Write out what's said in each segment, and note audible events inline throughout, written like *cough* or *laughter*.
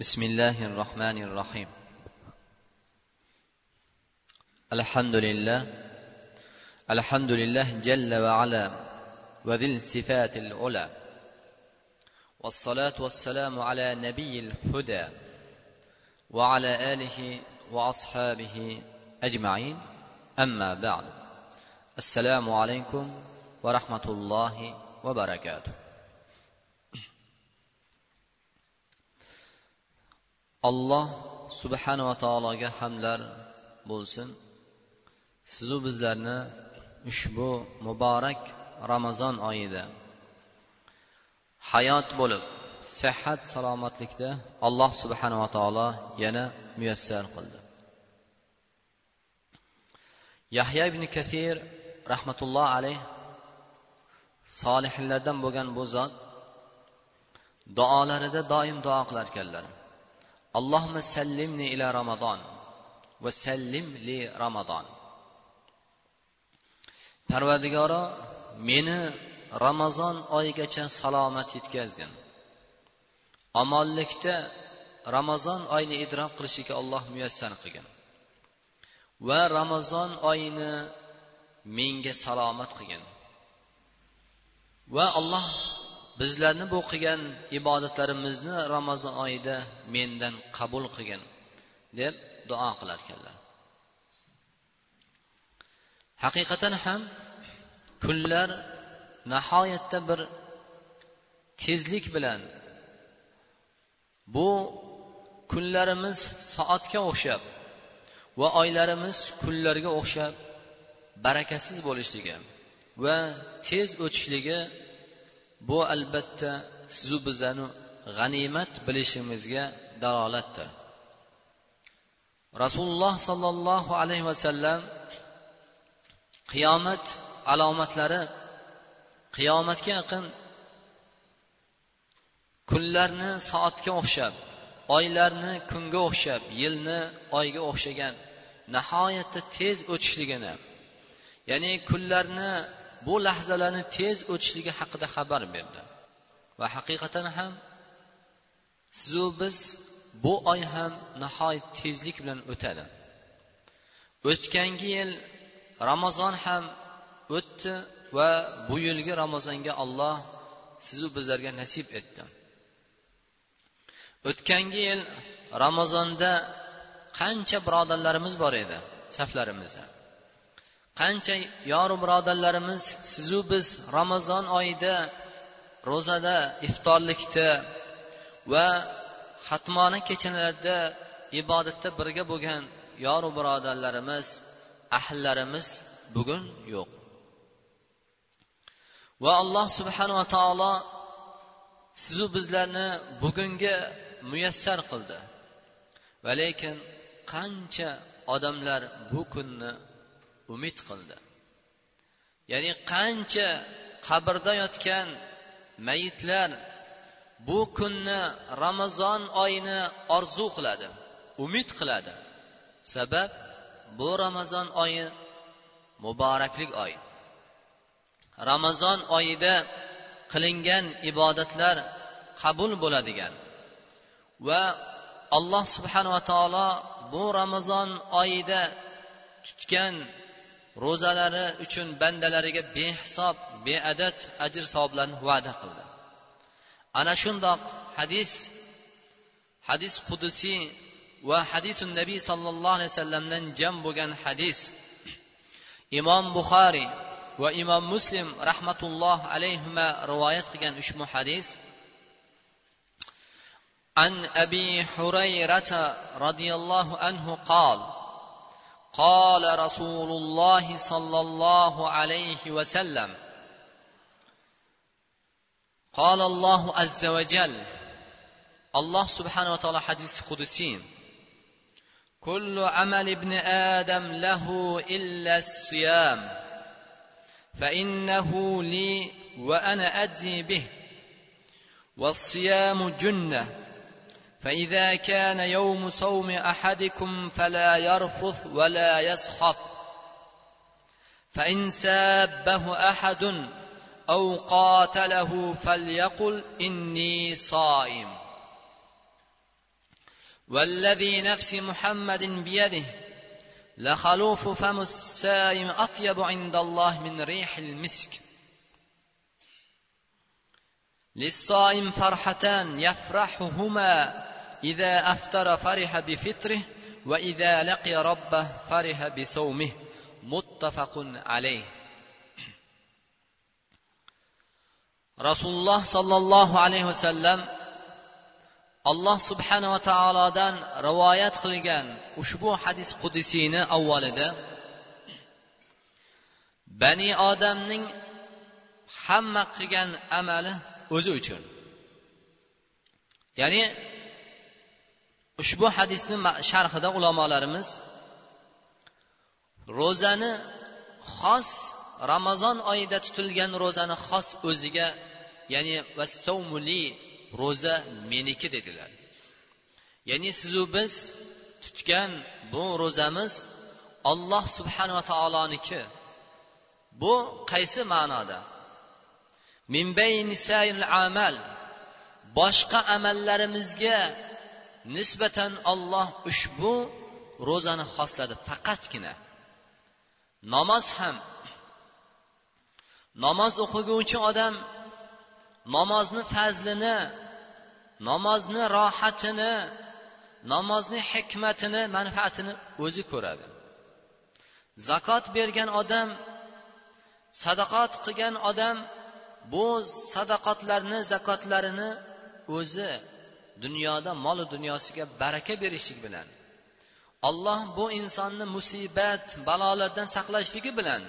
بسم الله الرحمن الرحيم. الحمد لله الحمد لله جل وعلا وذي الصفات العلى والصلاة والسلام على نبي الهدى وعلى آله وأصحابه أجمعين. أما بعد السلام عليكم ورحمة الله وبركاته. Alloh subhanava taologa hamdlar bo'lsin. Sizu bizlarni ushbu muborak ramazon oyida hayot bo'lib sihat salomatlikda alloh subhanava taolo yana muyassar qildi. Yahya ibn kafir rahmatulloh alayh solihinlardan bo'lgan bu zot duolarida doim duo qilar ekanlar. Allohimma sallimni ila ramazon va sallim li ramazon. Parvardigoro meni ramazon oyigacha salomat yetkazgin. Omonlikda ramazon oyini idrok qilishiga alloh muyassar qilgin. Va ramazon oyini menga salomat qilgin. Va alloh bizlarni bu qilgan ibodatlarimizni ramazon oyida mendan qabul qilgin deb duo qilar ekanlar haqiqatan ham kunlar nihoyatda bir tezlik bilan bu kunlarimiz soatga o'xshab va oylarimiz kunlarga o'xshab barakasiz bo'lishligi va tez o'tishligi bu albatta sizu bizlarni g'animat bilishimizga dalolatdir. Rasululloh sollallohu alayhi vasallam qiyomat alomatlari qiyomatga yaqin kunlarni soatga o'xshab oylarni kunga o'xshab yilni oyga o'xshagan nihoyatda tez o'tishligini ya'ni kunlarni bu lahzalarni tez o'tishligi haqida xabar berdi. Va haqiqatan ham sizu biz bu oy ham nihoyat tezlik bilan o'tadi. O'tgangi yil ramazon ham o'tdi va bu yilgi ramazonga olloh sizu bizlarga nasib etdi. O'tgangi yil ramazonda qancha birodarlarimiz bor edi saflarimizda? Qancha yoru birodarlarimiz sizu biz ramazon oyida ro'zada iftorlikda va xatmona kechalarda ibodatda birga bo'lgan yoru birodarlarimiz ahllarimiz bugun yo'q. Va alloh subhanava taolo sizu bizlarni bugunga muyassar qildi. Va lekin qancha odamlar bu kunni umid qildi. Ya'ni qancha qabrda yotgan mayitlar bu kunni ramazon oyini orzu qiladi umid qiladi. Sabab bu ramazon oyi muboraklik oy ramazon oyida qilingan ibodatlar qabul bo'ladigan va alloh subhanava taolo bu ramazon oyida tutgan ro'zalari uchun bandalariga behisob beadad ajr savoblarni va'da qildi ana shundoq hadis hadis qudusiy va hadisu nabiy sollallohu alayhi vasallamdan jam bo'lgan hadis imom buxoriy va imom muslim rahmatulloh alayhima rivoyat qilgan ushbu hadis عن ابي هريره رضي الله عنه قال قال رسول الله صلى الله عليه وسلم قال الله عز وجل الله سبحانه وتعالى حديث قدسي كل عمل ابن آدم له إلا الصيام فإنه لي وأنا أجزي به والصيام جنة فإذا كان يوم صوم أحدكم فلا يرفث ولا يسخط. فإن سابه أحد أو قاتله فليقل إني صائم. والذي نفس محمد بيده لخلوف فم السائم أطيب عند الله من ريح المسك. للصائم فرحتان يفرحهما إذا أفطر فرح بفطره وإذا لقي ربه فرح بصومه متفق عليه rasululloh sollallohu alayhi vasallam alloh subhanava taolodan rivoyat qilgan ushbu hadis qudisiyni avvalida bani odamning hamma qilgan amali o'zi uchun ya'ni ushbu hadisni sharhida ulamolarimiz ro'zani xos ramazon oyida tutilgan ro'zani xos o'ziga ya'ni vassavmuli ro'za meniki dedilar. Ya'ni sizu biz tutgan bu ro'zamiz olloh subhanava taoloniki. Bu qaysi ma'noda? Min amal boshqa amallarimizga nisbatan olloh ushbu ro'zani xosladi faqatgina. Namoz ham namoz o'qiguvchi odam namozni fazlini namozni rohatini namozni hikmatini manfaatini o'zi ko'radi. Zakot bergan odam sadaqat qilgan odam bu sadaqatlarni zakotlarini o'zi dunyoda molu dunyosiga baraka berishlik bilan alloh bu insonni musibat balolardan saqlashligi bilan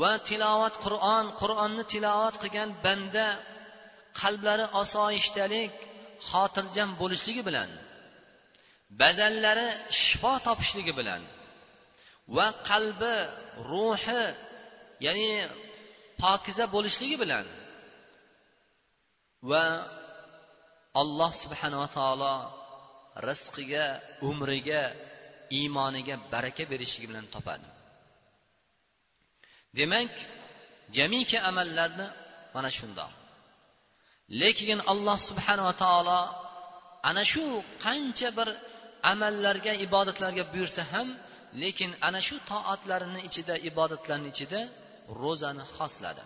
va tilovat qur'on qur'onni tilovat qilgan banda qalblari osoyishtalik xotirjam bo'lishligi bilan badanlari shifo topishligi bilan va qalbi ruhi ya'ni pokiza bo'lishligi bilan va alloh subhanava taolo rizqiga umriga iymoniga baraka berishligi bilan topadi. Demak jamiki amallarni mana shundoq. Lekin alloh subhanava taolo ana shu qancha bir amallarga ibodatlarga buyursa ham lekin ana shu toatlarini ichida ibodatlarni ichida ro'zani xosladi.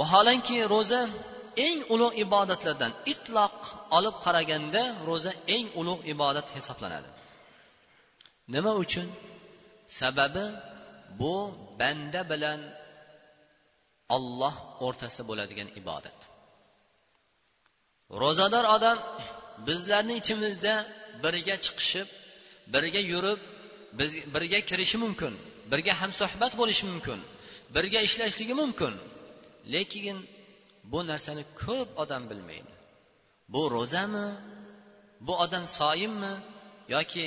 Vaholanki ro'za eng ulug' ibodatlardan itloq olib qaraganda ro'za eng ulug' ibodat hisoblanadi. Nima uchun? Sababi bu banda bilan olloh o'rtasida bo'ladigan ibodat. Ro'zador odam bizlarni ichimizda birga chiqishib birga yurib biz birga kirishi mumkin birga hamsuhbat bo'lishi mumkin birga ishlashligi mumkin lekin bu narsani ko'p odam bilmaydi. Bu ro'zami? Bu odam soyimmi? Yoki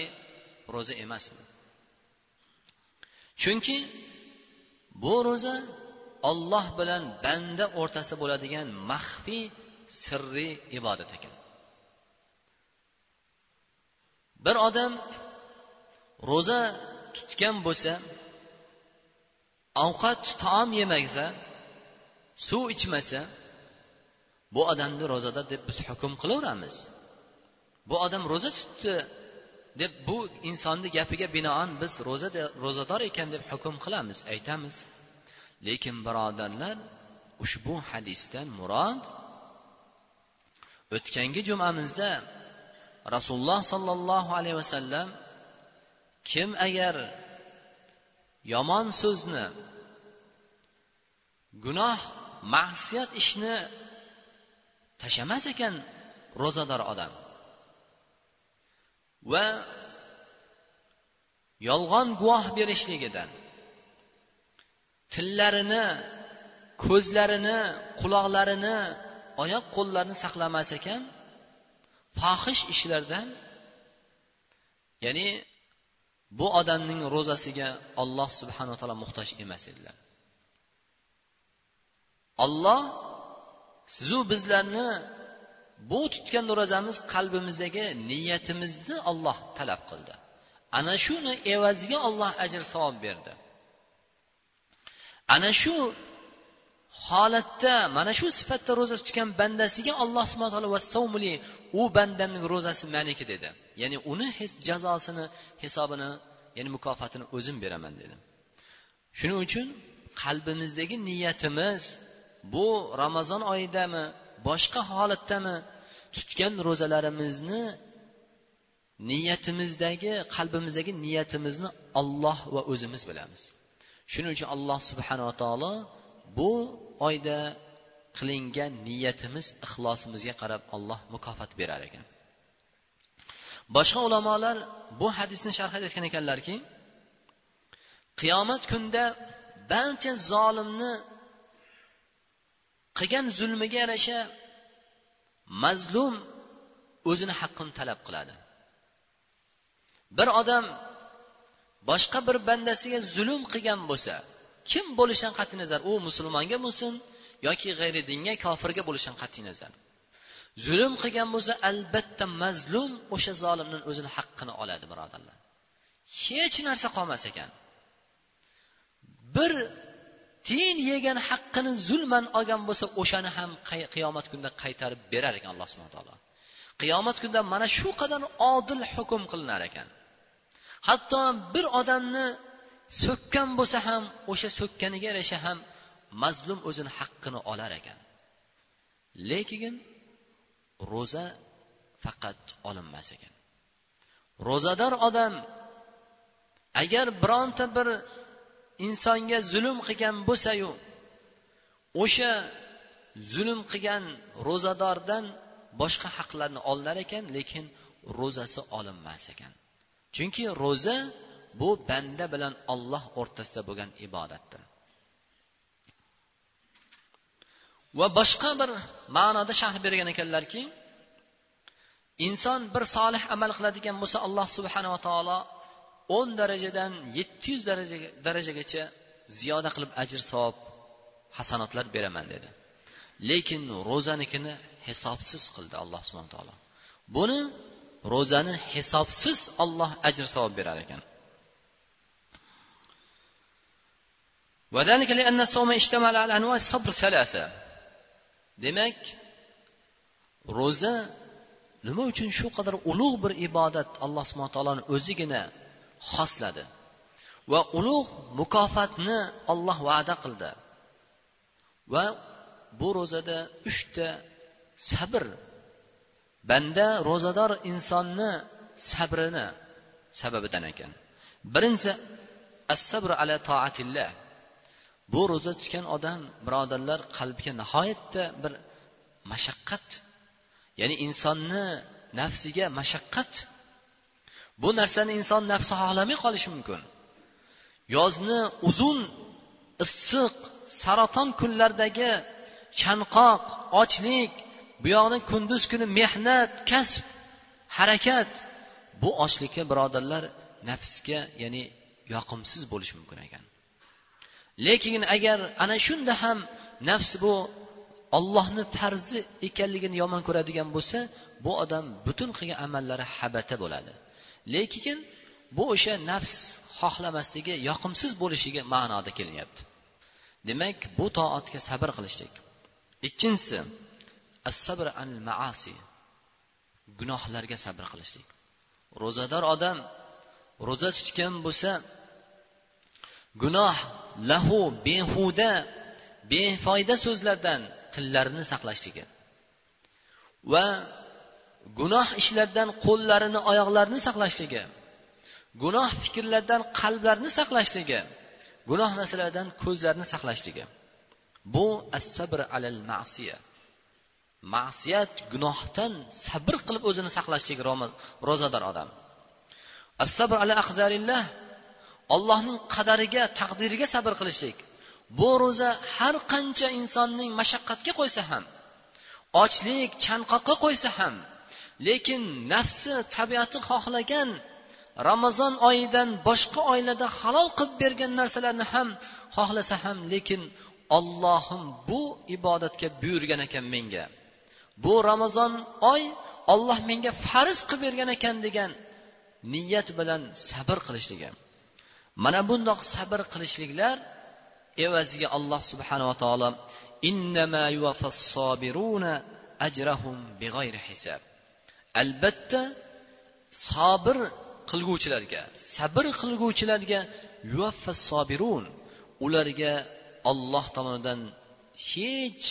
ro'za emasmi? Chunki bu ro'za olloh bilan banda o'rtasida bo'ladigan maxfiy sirriy ibodat ekan. Bir odam ro'za tutgan bo'lsa ovqat taom yemasa suv ichmasa bu odamni ro'zada deb biz hukm qilaveramiz. Bu odam ro'za tutdi deb bu insonni gapiga binoan biz ro'zada ro'zador ekan deb hukm qilamiz aytamiz. Lekin birodarlar ushbu hadisdan murod o'tgangi jumamizda rasululloh sollallohu alayhi vasallam kim agar yomon so'zni gunoh ma'siyat ishni tashlamas ekan ro'zador odam. Va yolg'on guvoh berishligidan tillarini ko'zlarini quloqlarini oyoq qo'llarini saqlamas ekan fohish ishlardan ya'ni bu odamning ro'zasiga olloh subhanaa taolo muhtoj emas edilar. Olloh sizu bizlarni bu tutgan ro'zamiz qalbimizdagi niyatimizni olloh talab qildi. Ana shuni evaziga olloh ajr savob berdi. Ana shu holatda mana shu sifatda ro'za tutgan bandasiga alloh subhana taolo vassavmuli u bandamning ro'zasi maniki dedi. Ya'ni uni jazosini hisobini ya'ni mukofotini o'zim beraman dedi shuning uchun qalbimizdagi niyatimiz bu ramazon oyidami boshqa holatdami? Tutgan ro'zalarimizni niyatimizdagi qalbimizdagi niyatimizni olloh va o'zimiz bilamiz. Shuning uchun alloh subhanava taolo bu oyda qilingan niyatimiz ixlosimizga qarab alloh mukofot berar ekan. Boshqa ulamolar bu hadisni sharh aytgan ekanlarki qiyomat kunida barcha zolimni qilgan zulmiga yarasha mazlum o'zini haqqini talab qiladi. Bir odam boshqa bir bandasiga zulm qilgan bo'lsa kim bo'lishidan qat'iy nazar? U musulmonga bo'lsin yoki g'ayri dinga kofirga bo'lishidan qat'iy nazar. Zulm qilgan bo'lsa albatta mazlum o'sha zolimdan o'zini haqqini oladi birodarlar. Hech narsa qolmas ekan. Bir tiyin yegan haqqini zulman olgan bo'lsa o'shani ham qiyomat kunida qaytarib berar ekan alloh subhana taolo. Qiyomat kunida mana shu qadar odil hukm qilinar ekan. Hatto bir odamni so'kkan bo'lsa ham o'sha so'kkaniga yarasha ham mazlum o'zini haqqini olar ekan. Lekin ro'za faqat olinmas ekan. Ro'zador odam agar bironta bir insonga zulm qilgan bo'lsayu o'sha zulm qilgan ro'zadordan boshqa haqlarni olinar ekan lekin ro'zasi olinmas ekan. Chunki ro'za bu banda bilan olloh o'rtasida bo'lgan ibodatdir. Va boshqa bir ma'noda sharh bergan ekanlarki inson bir solih amal qiladigan bo'lsa alloh subhanava taolo o'n darajadan yetti yuz darajagacha ziyoda qilib ajr savob hasanotlar beraman dedi lekin ro'zanikini hisobsiz qildi alloh subhana taolo buni ro'zani hisobsiz olloh ajr savob berar ekan وذلك لأن الصوم اشتمل على أنواع الصبر ثلاثة demak ro'za nima uchun shu qadar ulug' bir ibodat alloh subhana taoloni o'zigina xosladi. Va ulug' mukofotni olloh va'da qildi. Va bu ro'zada uchta sabr. Banda ro'zador insonni sabrini sababidan ekan. Birinchisi as sabr ala toatillah bu ro'za tutgan odam birodarlar qalbiga nihoyatda bir mashaqqat ya'ni insonni nafsiga mashaqqat bu narsani inson nafsi xohlamay qolishi mumkin. Yozni uzun issiq saraton kunlaridagi chanqoq ochlik bu yoqni kunduz kuni mehnat kasb harakat bu ochlikka birodarlar nafsga ya'ni yoqimsiz bo'lishi mumkin ekan. Lekin agar ana shunda ham nafs bu ollohni farzi ekanligini yomon ko'radigan bo'lsa bu odam butun qilgan amallari habata bo'ladi. Lekin bu o'sha nafs xohlamasligi yoqimsiz bo'lishiga ma'noda kelinyapti. Demak bu toatga sabr qilishlik. Ikkinchisi as sabr anil maasi. Gunohlarga sabr qilishlik. Ro'zador odam ro'za tutgan bo'lsa gunoh lahu behuda befoyda so'zlardan tillarini saqlashligi va gunoh ishlardan qo'llarini oyoqlarini saqlashligi gunoh fikrlardan qalblarni saqlashligi gunoh narsalardan ko'zlarini saqlashligi. Bu as sabr alal ma'siya ma'siyat gunohdan sabr qilib o'zini saqlashlik ro'zador odam. As sabr ala aqdarillah allohning qadariga taqdiriga sabr qilishlik. Bu ro'za har qancha insonning mashaqqatga qo'ysa ham ochlik chanqoqqa qo'ysa ham lekin nafsi tabiati xohlagan ramazon oyidan boshqa oylarda halol qilib bergan narsalarni ham xohlasa ham lekin ollohim bu ibodatga buyurgan ekan menga. Bu ramazon oy olloh menga farz qilib bergan ekan degan niyat bilan sabr qilishligi mana bundoq sabr qilishliklar evaziga alloh subhanava taolo innama yuvaffas-sabiruna ajrahum bighayri hisab. Albatta sobir qilguvchilarga sabr qilguvchilarga yuvaffas sobirun. Ularga olloh tomonidan hech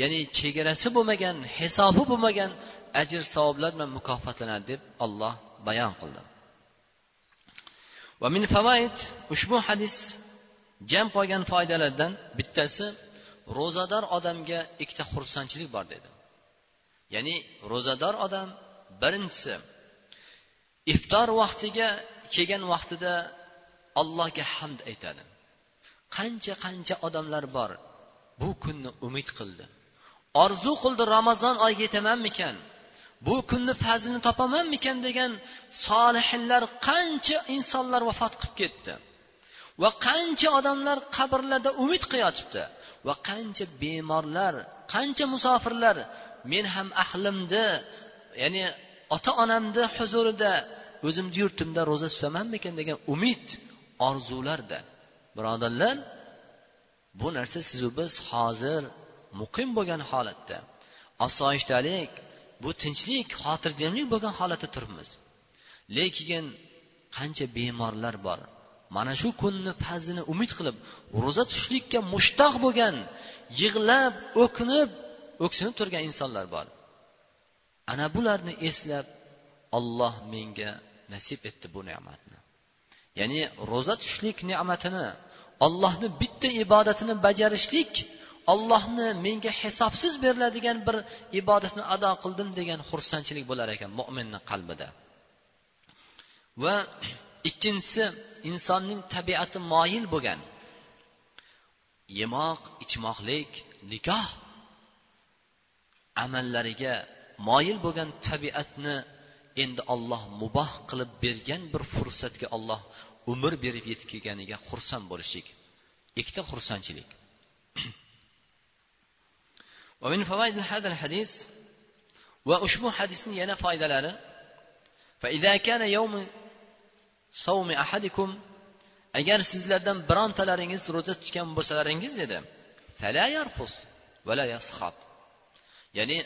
ya'ni chegarasi bo'lmagan hisobi bo'lmagan ajr savoblar bilan mukofotlanadi deb olloh bayon qildi. Va min favaid ushbu hadis jam qolgan foydalardan bittasi ro'zador odamga ikkita xursandchilik bor dedi. Ya'ni ro'zador odam birinchisi iftor vaqtiga kelgan vaqtida allohga hamd aytadi. Qancha qancha odamlar bor bu kunni umid qildi. Orzu qildi ramazon oyiga yetamanmikan? Bu kunni fazlini topamanmikan degan solihinlar qancha insonlar vafot qilib ketdi. Va qancha odamlar qabrlarda umid qilyotibdi. Va qancha bemorlar qancha musofirlar men ham ahlimni ya'ni ota onamni huzurida o'zimni yurtimda ro'za tutamanmikan degan umid orzularda birodarlar bu narsa sizu biz hozir muqim bo'lgan holatda. Osoyishtalik bu tinchlik xotirjamlik bo'lgan holatda turibmiz. Lekin qancha bemorlar bor. Mana shu kunni fazlini umid qilib ro'za tutishlikka mushtoq bo'lgan yig'lab o'kinib o'ksinib turgan insonlar bor. Ana bularni eslab olloh menga nasib etdi bu ne'matni. Ya'ni ro'za tutishlik ne'matini ollohni bitta ibodatini bajarishlik ollohni menga hisobsiz beriladigan bir ibodatni ado qildim degan xursandchilik bo'lar ekan mo'minni qalbida. Va ikkinchisi insonning tabiati moyil bo'lgan. Yemoq ichmoqlik nikoh amallariga moyil bo'lgan tabiatni endi olloh muboh qilib bergan bir fursatga olloh umr berib yetib kelganiga xursand bo'lishlik ikkita xursandchilik *clears throat* ومن فوائد هذا الحديث وأشبه حديث ينا فائدة لنا فإذا كان يوم صوم أحدكم agar sizlardan birontalaringiz ro'za tutgan bo'lsalaringiz dedi fala yarfus vala yasxab ya'ni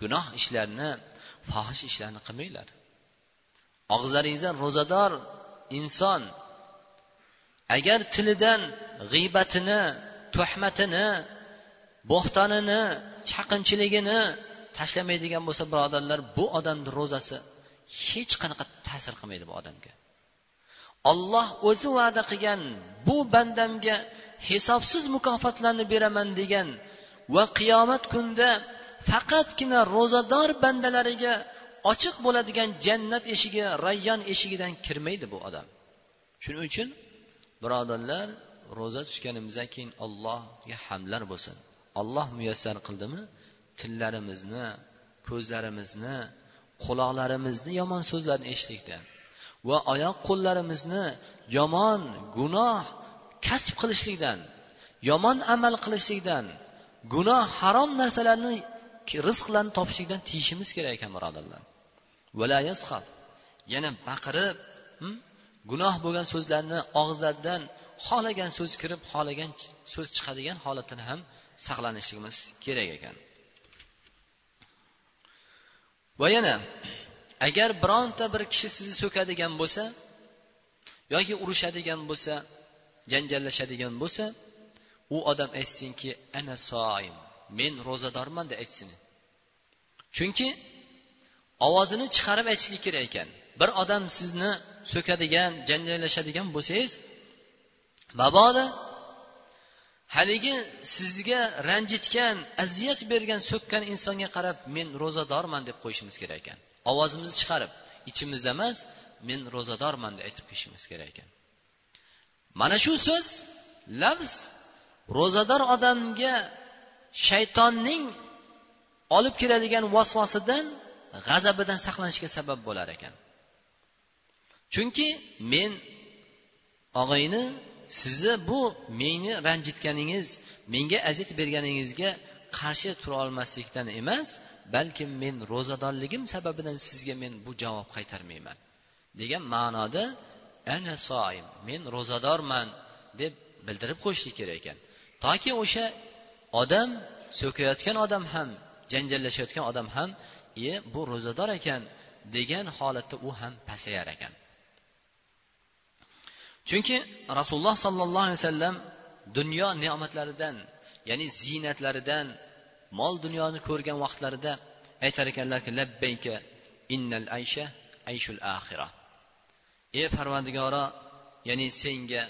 gunoh ishlarni fohish ishlarni qilmanglar. Og'izlaringizdan ro'zador inson agar tilidan g'iybatini tuhmatini bo'xtonini chaqimchiligini tashlamaydigan bo'lsa birodarlar bu odamni ro'zasi hech qanaqa ta'sir qilmaydi bu odamga. Olloh o'zi va'da qilgan bu bandamga hisobsiz mukofotlarni beraman degan va qiyomat kunida faqatgina ro'zador bandalariga ochiq bo'ladigan jannat eshigi rayyon eshigidan kirmaydi bu odam. Shuning uchun birodarlar ro'za tutganimizdan keyin allohga hamdlar bo'lsin. Olloh muyassar qildimi? Tillarimizni ko'zlarimizni quloqlarimizni yomon so'zlarni eshitishlikdan va oyoq qo'llarimizni yomon gunoh kasb qilishlikdan yomon amal qilishlikdan gunoh harom narsalarni rizqlarni topishlikdan tiyishimiz kerak ekan birodarlar. Yana baqirib hm, gunoh bo'lgan so'zlarni og'izlaridan xohlagan so'z kirib xohlagan so'z chiqadigan holatdan ham saqlanishligimiz kerak ekan. Va yana agar bironta bir kishi sizni so'kadigan bo'lsa yoki urushadigan bo'lsa janjallashadigan bo'lsa u odam aytsinki ana soim. Men ro'zadorman deb aytsin chunki ovozini chiqarib aytishlik kerak ekan. Bir odam sizni so'kadigan janjallashadigan bo'lsangiz mabodo haligi sizga ranjitgan aziyat bergan so'kkan insonga qarab men ro'zadorman deb qo'yishimiz kerak ekan. Ovozimizni chiqarib ichimizda emas men ro'zadorman deb aytib qo'yishimiz kerak ekan. Mana shu so'z lafz ro'zador odamga shaytonning olib keladigan vasvasidan g'azabidan saqlanishga sabab bo'lar ekan. Chunki men og'ayni sizni bu meni ranjitganingiz menga aziyat berganingizga qarshi tura olmaslikdan emas balkim men ro'zadorligim sababidan sizga men bu javob qaytarmayman. Degan ma'noda ana soim men ro'zadorman deb bildirib qo'yishlik kerak ekan. Toki o'sha odam so'kayotgan odam ham janjallashayotgan odam ham e bu ro'zador ekan degan holatda u ham pasayar ekan. Chunki rasululloh sollallohu alayhi vasallam dunyo ne'matlaridan ya'ni ziynatlaridan mol dunyoni ko'rgan vaqtlarida aytar ekanlarki labbayka innal aysha ayshul axira ey parvardigoro ya'ni senga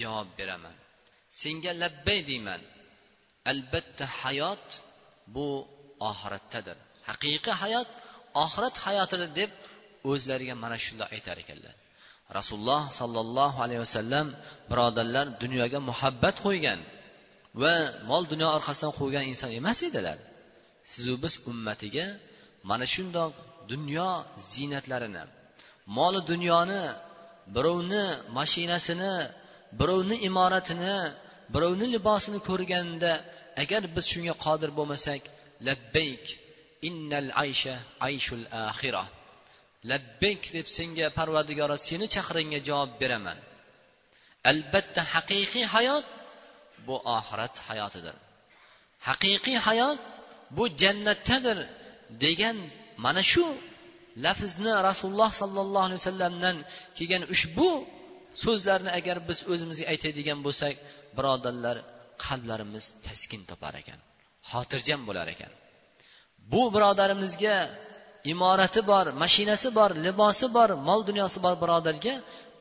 javob beraman. Senga labbay deyman. Albatta hayot bu oxiratdadir. Haqiqiy hayot oxirat hayotidir deb o'zlariga mana shunday aytar ekanlar. Rasululloh sollallohu alayhi vasallam birodarlar dunyoga muhabbat qo'ygan va mol dunyo orqasidan qo'ygan inson emas edilar. Sizu biz ummatiga mana shundoq dunyo ziynatlarini moli dunyoni birovni mashinasini birovni imoratini birovni libosini ko'rganda agar biz shunga qodir bo'lmasak labbayk innal aysha ayshul axira labbayk deb senga parvardigoro seni chaqiringga javob beraman. Albatta haqiqiy hayot bu oxirat hayotidir. Haqiqiy hayot bu jannatdadir degan mana shu lafzni rasululloh sollallohu alayhi vasallamdan kelgan ushbu so'zlarni agar biz o'zimizga aytadigan bo'lsak birodarlar qalblarimiz taskin topar ekan xotirjam bo'lar ekan. Bu birodarimizga imorati bor mashinasi bor libosi bor mol dunyosi bor birodarga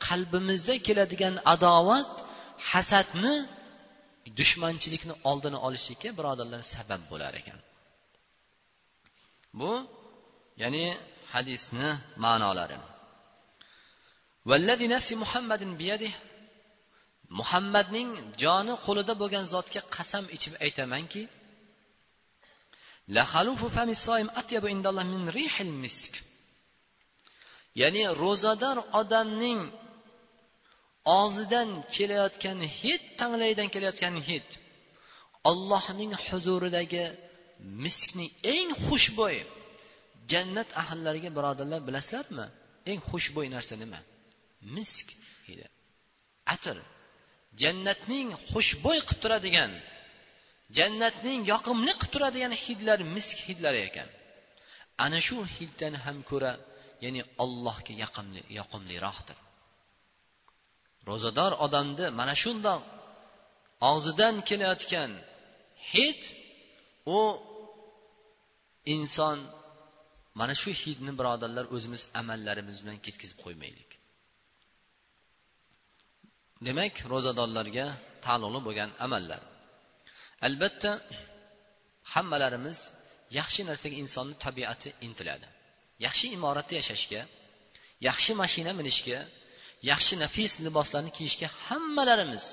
qalbimizda keladigan adovat hasadni dushmanchilikni oldini olishlikka birodarlar sabab bo'lar ekan. Bu ya'ni hadisni ma'nolari. Vallazi nafsi muhammadin biyadih muhammadning joni qo'lida bo'lgan zotga qasam ichib aytamanki ya'ni ro'zador odamning og'zidan kelayotgan hid tanglaydan kelayotgan hid ollohning huzuridagi miskning eng xushbo'y jannat ahllariga birodarlar bilasizlarmi? Eng xushbo'y narsa nima? Misk hidi atir jannatning xushbo'y qilib turadigan jannatning yoqimli qilib turadigan hidlar misk hidlari ekan. Ana shu hiddan ham ko'ra ya'ni allohga yoqimli yoqimliroqdir. Ro'zador odamni mana shundoq og'zidan kelayotgan hid u inson mana shu hidni birodarlar o'zimiz amallarimiz bilan ketkazib qo'ymaylik. Demak ro'zadorlarga taalluqli bo'lgan amallar. Albatta hammalarimiz yaxshi narsaga insonni tabiati intiladi. Yaxshi imoratda yashashga yaxshi mashina minishga yaxshi nafis liboslarni kiyishga hammalarimiz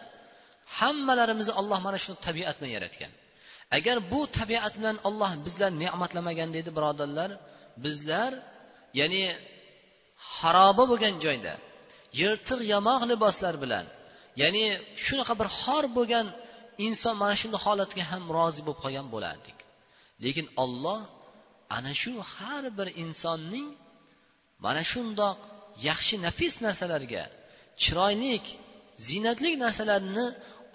hammalarimizni alloh mana shu tabiat bilan yaratgan. Agar bu tabiat bilan olloh bizlarni ne'matlamagan deydi birodarlar bizlar ya'ni xaroba bo'lgan joyda yirtiq yamoq liboslar bilan ya'ni shunaqa bir xor bo'lgan inson mana shunday holatga ham rozi bo'lib qolgan bo'lardik. Lekin olloh ana shu har bir insonning mana shundoq yaxshi nafis narsalarga chiroylik ziynatli narsalarni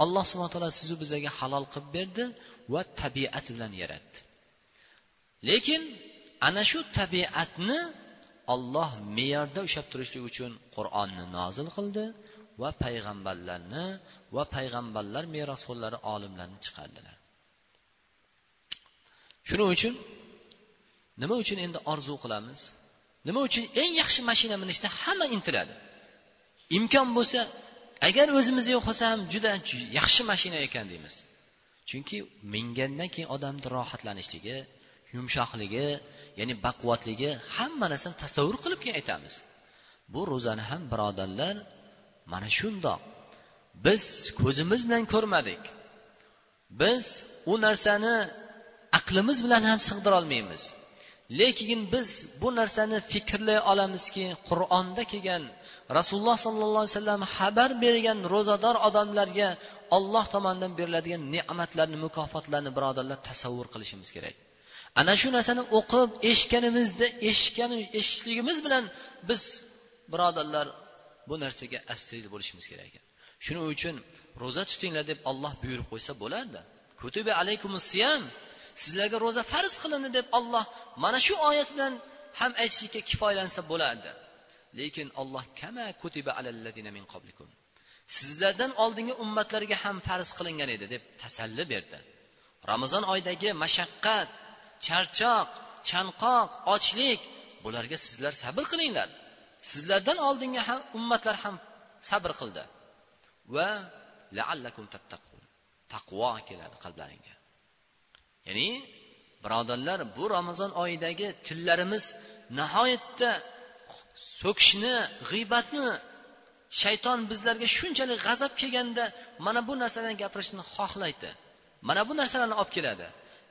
alloh subhana taolo sizu bizlarga halol qilib berdi va tabiat bilan yaratdi. Lekin ana shu tabiatni olloh me'yorda ushlab turishlik uchun qur'onni nozil qildi. Va payg'ambarlarni va payg'ambarlar merosxo'rlari olimlarni chiqardilar. Shuning uchun nima uchun endi orzu qilamiz? Nima uchun eng yaxshi mashina minishda hamma intiladi? Imkon bo'lsa agar o'zimiz yo'q bo'lsa ham juda yaxshi mashina ekan deymiz. Chunki mingandan keyin odamni rohatlanishligi yumshoqligi ya'ni baquvvatligi hamma narsani tasavvur qilib keyin aytamiz. Bu ro'zani ham birodarlar mana shundoq. Biz ko'zimiz bilan ko'rmadik. Biz u narsani aqlimiz bilan ham sig'dirolmaymiz lekin biz bu narsani fikrlay olamizki qur'onda kelgan rasululloh sollallohu alayhi vasallam xabar bergan ro'zador odamlarga olloh tomonidan beriladigan ne'matlarni mukofotlarni birodarlar tasavvur qilishimiz kerak. Ana shu narsani o'qib eshitganimizda eshitgan eshitishligimiz bilan biz birodarlar bu narsaga astoydil bo'lishimiz kerak ekan. Shuning uchun ro'za tutinglar deb olloh buyurib qo'ysa bo'lardi. Kutubi alaykum siyam sizlarga ro'za farz qilindi deb olloh mana shu oyat bilan ham aytishlikka kifoyalansa bo'lardi. Lekin olloh kama kutiba alalladina min qablikum. Sizlardan oldingi ummatlarga ham farz qilingan edi deb tasalli berdi. Ramazon oyidagi mashaqqat charchoq chanqoq ochlik bularga sizlar sabr qilinglar. Sizlardan oldingi ham ummatlar ham sabr qildi. Va laallakum tattaqun. Taqvo keladi qalblaringga. Ya'ni birodarlar bu ramazon oyidagi tillarimiz nihoyatda so'kishni g'iybatni shayton bizlarga shunchalik g'azab kelganda mana bu narsalarni gapirishni xohlaydi. Mana bu narsalarni olib keladi.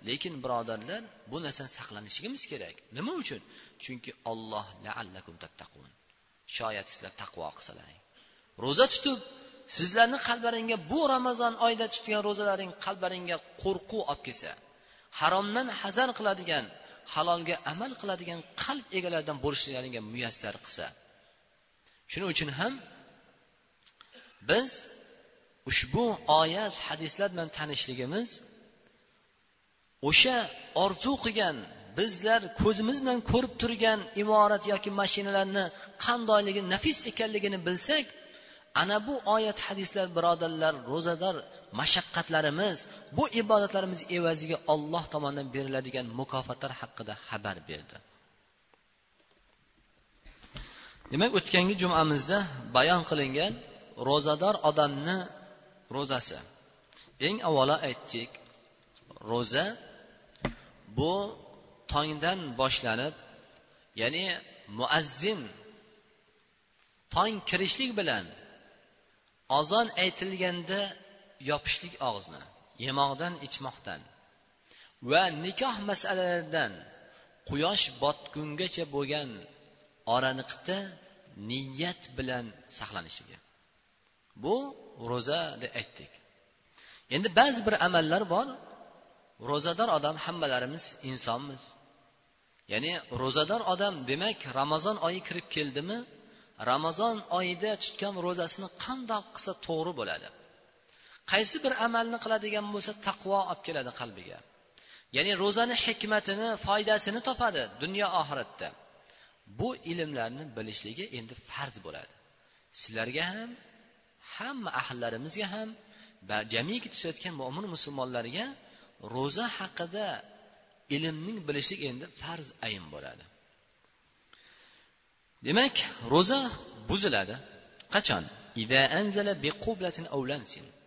Lekin birodarlar bu narsani saqlanishimiz kerak. Nima uchun? Chunki olloh laallakum tattaqun. Shoyat sizlar taqvo qilsalaring. Ro'za tutib sizlarni qalblaringga bu ramazon oyida tutgan ro'zalaring qalblaringga qo'rquv olib kelsa haromdan hazar qiladigan halolga amal qiladigan qalb egalaridan bo'lishliklaringga muyassar qilsa. Shuning uchun ham biz ushbu oyat hadislar bilan tanishligimiz o'sha orzu qilgan bizlar ko'zimiz bilan ko'rib turgan imorat yoki mashinalarni qandoyligi nafis ekanligini bilsak ana bu oyat hadislar birodarlar ro'zador mashaqqatlarimiz bu ibodatlarimiz evaziga olloh tomonidan beriladigan mukofotlar haqida xabar berdi. Demak o'tgangi jumamizda bayon qilingan ro'zador odamni ro'zasi. Eng avvalo aytdik ro'za bu tongdan boshlanib ya'ni muazzin tong kirishlik bilan ozon aytilganda yopishlik og'izni yemoqdan ichmoqdan va nikoh masalalaridan quyosh botgungacha bo'lgan oraniqda niyat bilan saqlanishligi bu ro'za deb aytdik. Endi ba'zi bir amallar bor. Ro'zador odam hammalarimiz insonmiz. Ya'ni ro'zador odam demak ramazon oyi kirib keldimi? Ramazon oyida tutgan ro'zasini qandoq qilsa to'g'ri bo'ladi? Qaysi bir amalni qiladigan bo'lsa taqvo olib keladi qalbiga. Ya'ni ro'zani hikmatini foydasini topadi dunyo oxiratda. Bu ilmlarni bilishligi endi farz bo'ladi. Sizlarga ham hamma ahllarimizga ham jamiki tushayotgan mo'min musulmonlarga ro'za haqida ilmning bilishlik endi farz ayn bo'ladi. Demak ro'za buziladi. Qachon?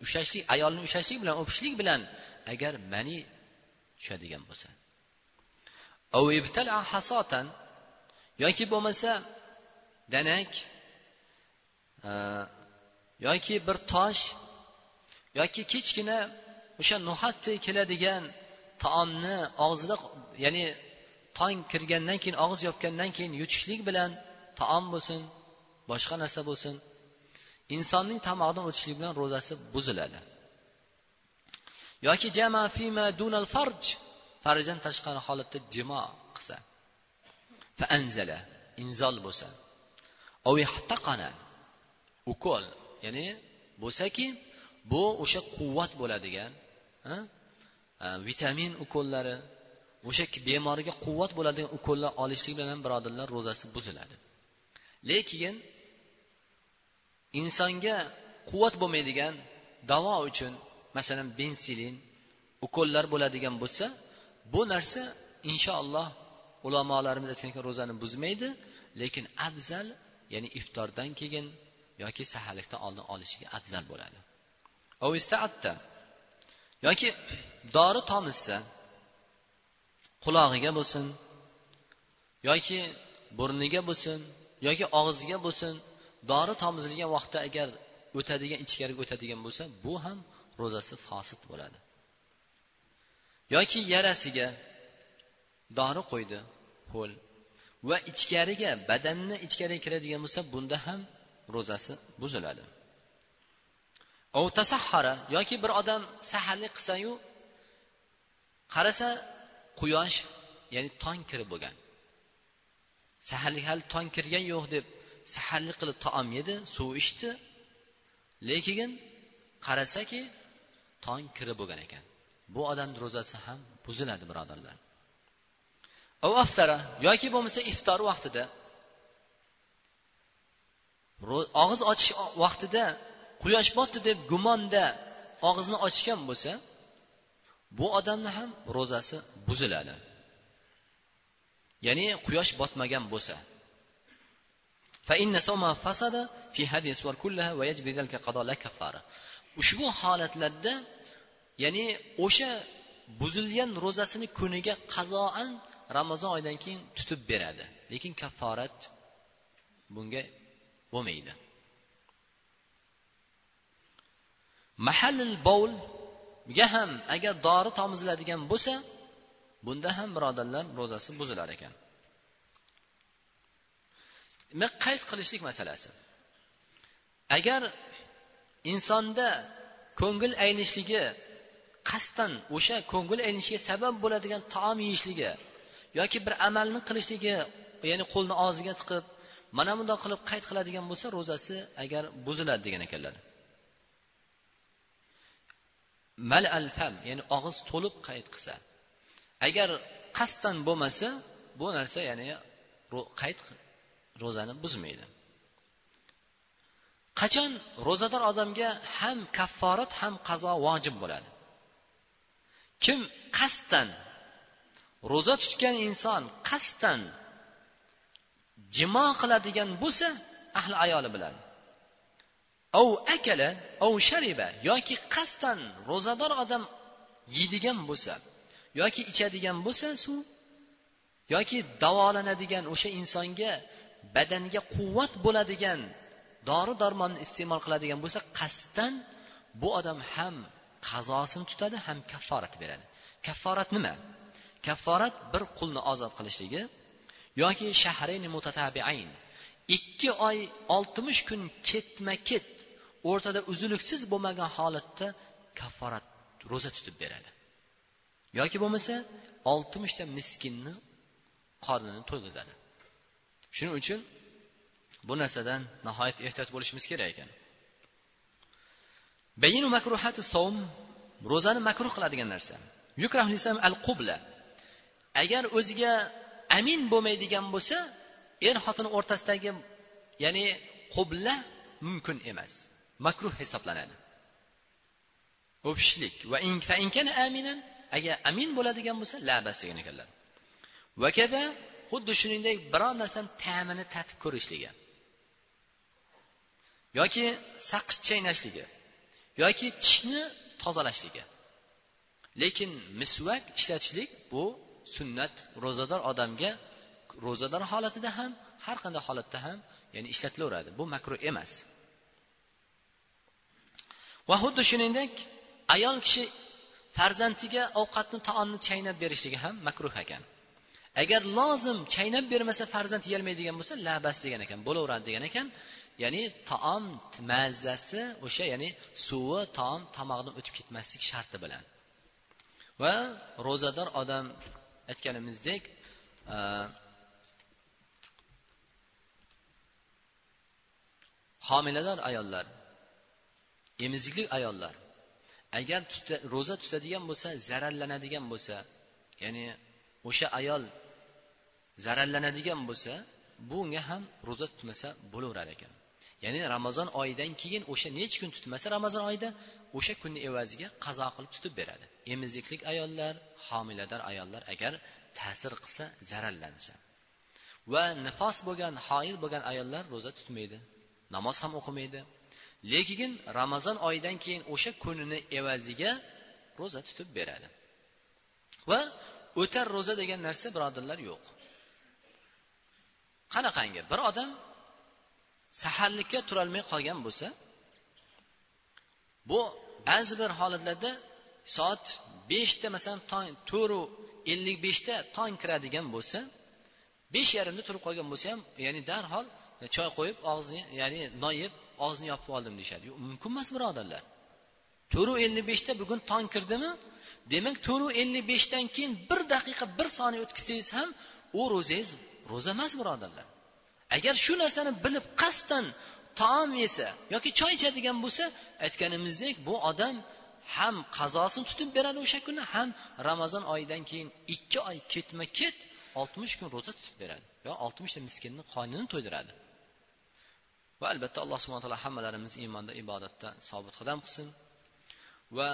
Ushlashlik ayolni ushlashlik bilan o'pishlik bilan agar mani tushadigan bo'lsa. Yoki bo'lmasa danak e, yoki bir tosh yoki kichkina o'sha no'xatdek keladigan taomni og'zida ya'ni tong kirgandan keyin og'iz yopgandan keyin yutishlik bilan taom bo'lsin boshqa narsa bo'lsin. Insonning tomog'idan o'tishlik bilan ro'zasi buziladi. Yoki jama fima dunal farj farjdan tashqari holatda jimo qilsa fa anzala inzol bo'lsa ukol ya'ni bo'lsaki bu o'sha quvvat bo'ladigan Э, vitamin ukollari o'sha bemorga quvvat bo'ladigan ukollar olishlik bilan ham birodarlar ro'zasi buziladi. Lekin insonga quvvat bo'lmaydigan davo uchun masalan bensilin ukollar bo'ladigan bo'lsa bu narsa inshaalloh ulamolarimiz aytgan ekan ro'zani buzmaydi lekin afzal ya'ni iftordan keyin yoki saharlikdan oldin olishiga afzal bo'ladi. Yoki dori tomizsa qulog'iga bo'lsin yoki burniga bo'lsin yoki og'ziga bo'lsin dori tomizilgan vaqtda agar o'tadigan ichkariga o'tadigan bo'lsa bu ham ro'zasi fosit bo'ladi. Yoki yarasiga dori qo'ydi ho'l va ichkariga badanni ichkariga kiradigan bo'lsa bunda ham ro'zasi buziladi. Tasahhara yoki bir odam saharlik qilsayu qarasa quyosh ya'ni tong kirib bo'lgan. Saharlik hali tong kirgan yo'q deb saharlik qilib taom yedi suv ichdi. Lekin qarasaki tong kirib bo'lgan ekan. Bu odamni ro'zasi ham buziladi birodarlar. Aftara yoki bo'lmasa iftor vaqtida og'iz ochish vaqtida quyosh botdi deb gumonda og'izni ochgan bo'lsa bu odamni ham ro'zasi buziladi. Ya'ni quyosh botmagan bo'lsa. Ushbu holatlarda ya'ni o'sha buzilgan ro'zasini kuniga qazoan ramazon oyidan keyin tutib beradi. Lekin kafforat bunga bo'lmaydi. Mahallil ga ham agar dori tomiziladigan bo'lsa bunda ham birodarlar ro'zasi buzilar ekan. Qayd qilishlik masalasi. Agar insonda ko'ngil aynishligi qasddan o'sha ko'ngil aynishiga sabab bo'ladigan taom yeyishligi yoki bir amalni qilishligi ya'ni qo'lni og'ziga tiqib mana bundoq qilib qayd qiladigan bo'lsa ro'zasi agar buziladi degan ekanlar. Mal al fam ya'ni og'iz to'lib qayd qilsa agar qasddan bo'lmasa bu narsa ya'ni qayd ro'zani buzmaydi. Qachon ro'zador odamga ham kafforat ham qazo vojib bo'ladi? Kim qasddan ro'za tutgan inson qasddan jimo qiladigan bo'lsa ahli ayoli bilan. Ov akala ov shariba yoki qasddan ro'zador odam yeydigan bo'lsa yoki ichadigan bo'lsa suv yoki davolanadigan o'sha insonga badanga quvvat bo'ladigan dori darmonni iste'mol qiladigan bo'lsa qasddan bu odam ham qazosini tutadi ham kafforat beradi. Kafforat nima? Kafforat bir qulni ozod qilishligi yoki shahrayni mutatabiayn. Ikki oy oltmish kun ketma ket o'rtada uzluksiz bo'lmagan holatda kafforat ro'za tutib beradi. Yoki bo'lmasa oltmishta miskinni qornini to'yg'izadi. Shuning uchun bu narsadan nihoyat ehtiyot bo'lishimiz kerak ekan. Bayinu makruhati savm ro'zani makruh qiladigan narsa. Al qubla agar o'ziga amin bo'lmaydigan bo'lsa er xotin o'rtasidagi ya'ni qubla mumkin emas. Makruh hisoblanadi. O'pishlik va aminan agar amin bo'ladigan bo'lsa labas degan ekanlar. Vakada xuddi shuningdek biror narsani ta'mini tatib ko'rishligi. Yoki saqich chaynashligi yoki tishni tozalashligi. Lekin misvak ishlatishlik bu sunnat ro'zador odamga ro'zador holatida ham har qanday holatda ham ya'ni ishlatilaveradi. Bu makruh emas. Va xuddi shuningdek ayol kishi farzandiga ovqatni taomni chaynab berishligi ham makruh ekan. Agar lozim chaynab bermasa farzand yeyolmaydigan bo'lsa labas degan ekan bo'laveradi degan ekan. Ya'ni taom mazzasi o'sha ya'ni suvi taom tomog'idan o'tib ketmaslik sharti bilan. Va ro'zador odam aytganimizdek e, homilador ayollar emizikli ayollar. Agar ro'za tutadigan bo'lsa zararlanadigan bo'lsa ya'ni o'sha ayol zararlanadigan bo'lsa bunga ham ro'za tutmasa bo'laverar ekan. Ya'ni ramazon oyidan keyin o'sha necha kun tutmasa ramazon oyida o'sha kunni evaziga qazo qilib tutib beradi. Emiziklik ayollar homilador ayollar agar ta'sir qilsa zararlansa. Va nifos bo'lgan hoil bo'lgan ayollar ro'za tutmaydi namoz ham o'qimaydi lekin ramazon oyidan keyin o'sha kunini evaziga ro'za tutib beradi. Va o'tar ro'za degan narsa birodarlar yo'q. Qanaqangi? Bir odam saharlikka turolmay qolgan bo'lsa bu ba'zi bir holatlarda soat beshda masalan tong to'rtu ellik beshda tong kiradigan bo'lsa besh yarimda turib qolgan bo'lsa ham ya'ni darhol choy qo'yib og'zini ya'ni non yeb og'zini yopib oldim deyishadi. Yo'q mumkin emas birodarlar. To'rtu ellik beshda bugun tong kirdimi? Demak to'rtu ellik beshdan keyin bir daqiqa bir soniya o'tkazsangiz ham u ro'zangiz ro'za emas birodarlar. Agar shu narsani bilib qasddan taom yesa yoki choy ichadigan bo'lsa aytganimizdek bu odam ham qazosini tutib beradi o'sha kuni ham ramazon oyidan keyin ikki oy ketma ket oltmish kun ro'za tutib beradi yo oltmishta miskinni qonini to'ydiradi. Va albatta alloh subhana taolo hammalarimizni iymonda ibodatda sobit qadam qilsin. Va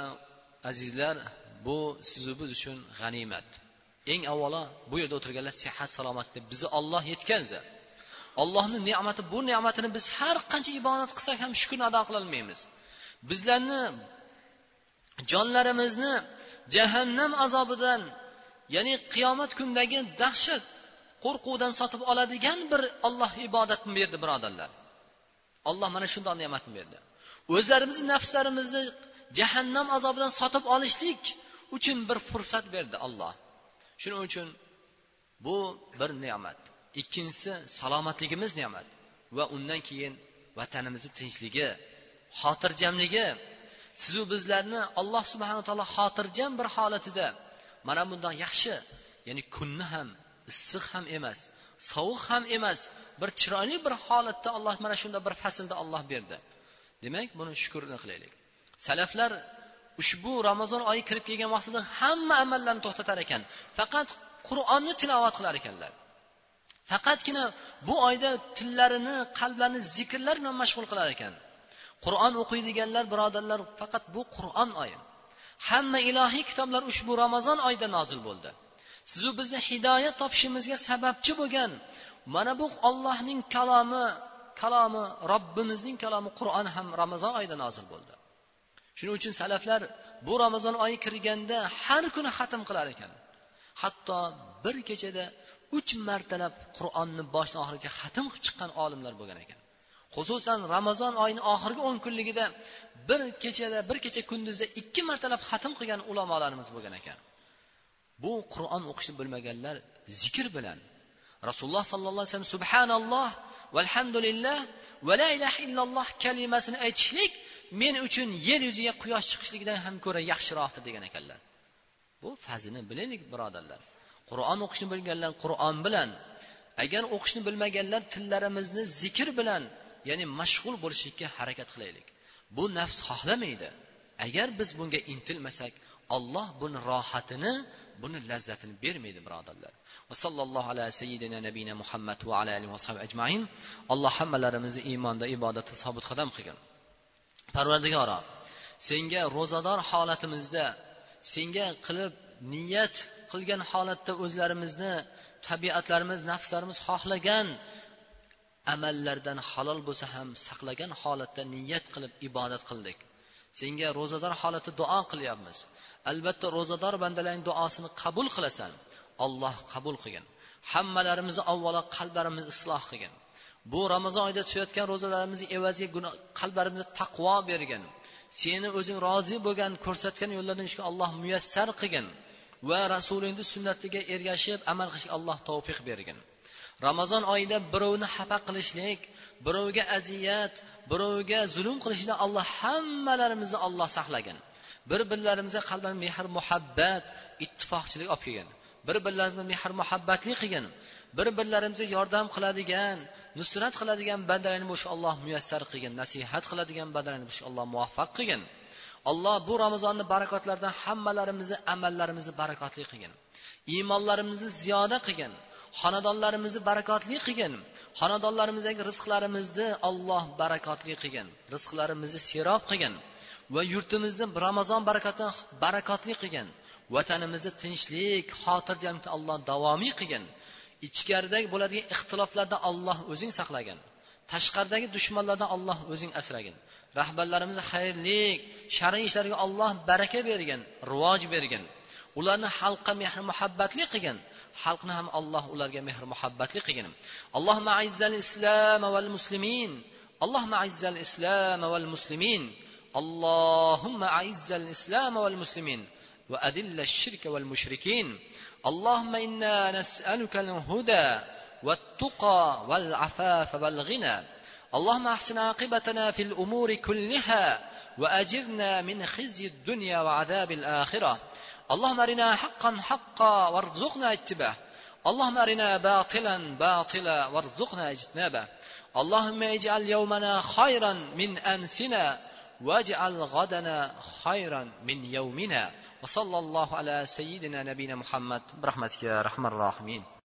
azizlar bu sizu biz uchun g'animat. Eng avvalo bu yerda o'tirganlar sihat salomatlik bizni olloh yetkazdi ollohni ne'mati bu ne'matini biz har qancha ibodat qilsak ham shukurni ado qilolmaymiz bizlarni jonlarimizni jahannam azobidan ya'ni qiyomat kunidagi dahshat qo'rquvdan sotib oladigan bir olloh ibodatni berdi birodarlar. Olloh mana shundoq ne'matni berdi. O'zlarimizni nafslarimizni jahannam azobidan sotib olishlik uchun bir fursat berdi olloh shuning uchun bu bir ne'mat. Ikkinchisi salomatligimiz ne'mat va undan keyin vatanimizni tinchligi xotirjamligi. Sizu bizlarni alloh subhana taolo xotirjam bir holatida mana bundoq yaxshi ya'ni kunni ham issiq ham emas sovuq ham emas bir chiroyli bir holatda alloh mana shunday bir faslda olloh berdi. Demak buni shukurni qilaylik. Salaflar ushbu ramazon oyi kirib kelgan vaqtida hamma amallarni to'xtatar ekan. Faqat qur'onni tilovat qilar ekanlar. Faqatgina bu oyda tillarini qalblarini zikrlar bilan mashg'ul qilar ekan. Qur'on o'qiydiganlar birodarlar faqat bu qur'on oyi. Hamma ilohiy kitoblar ushbu ramazon oyida nozil bo'ldi. Sizu bizni hidoyat topishimizga sababchi bo'lgan mana bu ollohning kalomi kalomi robbimizning kalomi qur'on ham ramazon oyida nozil bo'ldi. Shuning uchun salaflar bu ramazon oyi kirganda har kuni xatm qilar ekan. Hatto bir kechada uch martalab qur'onni boshdan oxirigacha xatm qilib chiqqan olimlar bo'lgan ekan. Xususan ramazon oyini oxirgi o'n kunligida bir kechada bir kecha kunduzda ikki martalab xatm qilgan ulamolarimiz bo'lgan ekan. Bu qur'on o'qishni bilmaganlar zikr bilan rasululloh sollallohu alayhi vasallam subhanalloh valhamdulillah va la ilaha illalloh kalimasini aytishlik men uchun yer yuziga quyosh chiqishligidan ham ko'ra yaxshiroqdir degan ekanlar. Bu fazini bilaylik birodarlar. Qur'on o'qishni bilganlar qur'on bilan. Agar o'qishni bilmaganlar tillarimizni zikr bilan ya'ni mashg'ul bo'lishlikka harakat qilaylik. Bu nafs xohlamaydi. Agar biz bunga intilmasak olloh buni rohatini buni lazzatini bermaydi birodarlar. Va sallallohu ala sayyidina nabiyina muhammad va ala alihi va ajmain. Alloh hammalarimizni iymonda ibodatda sobit qadam qilgin. Parvardigoro senga ro'zador holatimizda senga qilib niyat qilgan holatda o'zlarimizni tabiatlarimiz nafslarimiz xohlagan amallardan halol bo'lsa ham saqlagan holatda niyat qilib ibodat qildik. Senga ro'zador holatda duo qilyapmiz. Albatta ro'zador bandalarning duosini qabul qilasan. Olloh qabul qilgin. Hammalarimizni avvalo qalblarimizni isloh qilgin. Bu ramazon oyida tutayotgan ro'zalarimizni evaziga qalblarimizga taqvo bergin. Seni o'zing rozi bo'lgan ko'rsatgan yo'llardan ishga alloh muyassar qilgin va rasulingni sunnatiga ergashib amal qilishga alloh tavfiq bergin. Ramazon oyida birovni xafa qilishlik birovga aziyat birovga zulm qilishdan alloh hammalarimizni alloh saqlagin. Bir birlarimizga qalban mehr muhabbat ittifoqchilik olib kelgin. Bir birlarini mehr muhabbatli qilgin bir birlarimizga yordam qiladigan nusrat qiladigan bandalarni bo'sh alloh muyassar qilgin nasihat qiladigan bandalarni bo'sh alloh muvaffaq qilgin alloh bu ramazonni barakotlaridan hammalarimizni amallarimizni barakotli qilgin iymonlarimizni ziyoda qilgin xonadonlarimizni barakotli qilgin xonadonlarimizdagi rizqlarimizni olloh barakotli qilgin rizqlarimizni serob qilgin va yurtimizni ramazon barakatini barakotli qilgin vatanimizni tinchlik xotirjamlikni alloh davomiy qilgin. Ichkaridagi bo'ladigan ixtiloflardan olloh o'zing saqlagin. Tashqaridagi dushmanlardan olloh o'zing asragin. Rahbarlarimizni xayrlik shar'iy ishlarga olloh baraka bergin rivoj bergin. Ularni xalqqa mehr muhabbatli qilgin. Xalqni ham alloh ularga mehr muhabbatli qilgin. Allohma azzal islom val muslimin. Allohma azzal islom val muslimin. Allohumma azzal islom val muslimin. وأذل الشرك والمشركين. اللهم إنا نسألك الهدى والتقى والعفاف والغنى. اللهم أحسن عاقبتنا في الأمور كلها وأجرنا من خزي الدنيا وعذاب الآخرة. اللهم أرنا حقا حقا وارزقنا اتباعه. اللهم أرنا باطلا باطلا وارزقنا اجتنابه. اللهم اجعل يومنا خيرا من أمسنا واجعل غدنا خيرا من يومنا. وصلى الله على سيدنا نبينا محمد برحمتك يا أرحم الراحمين.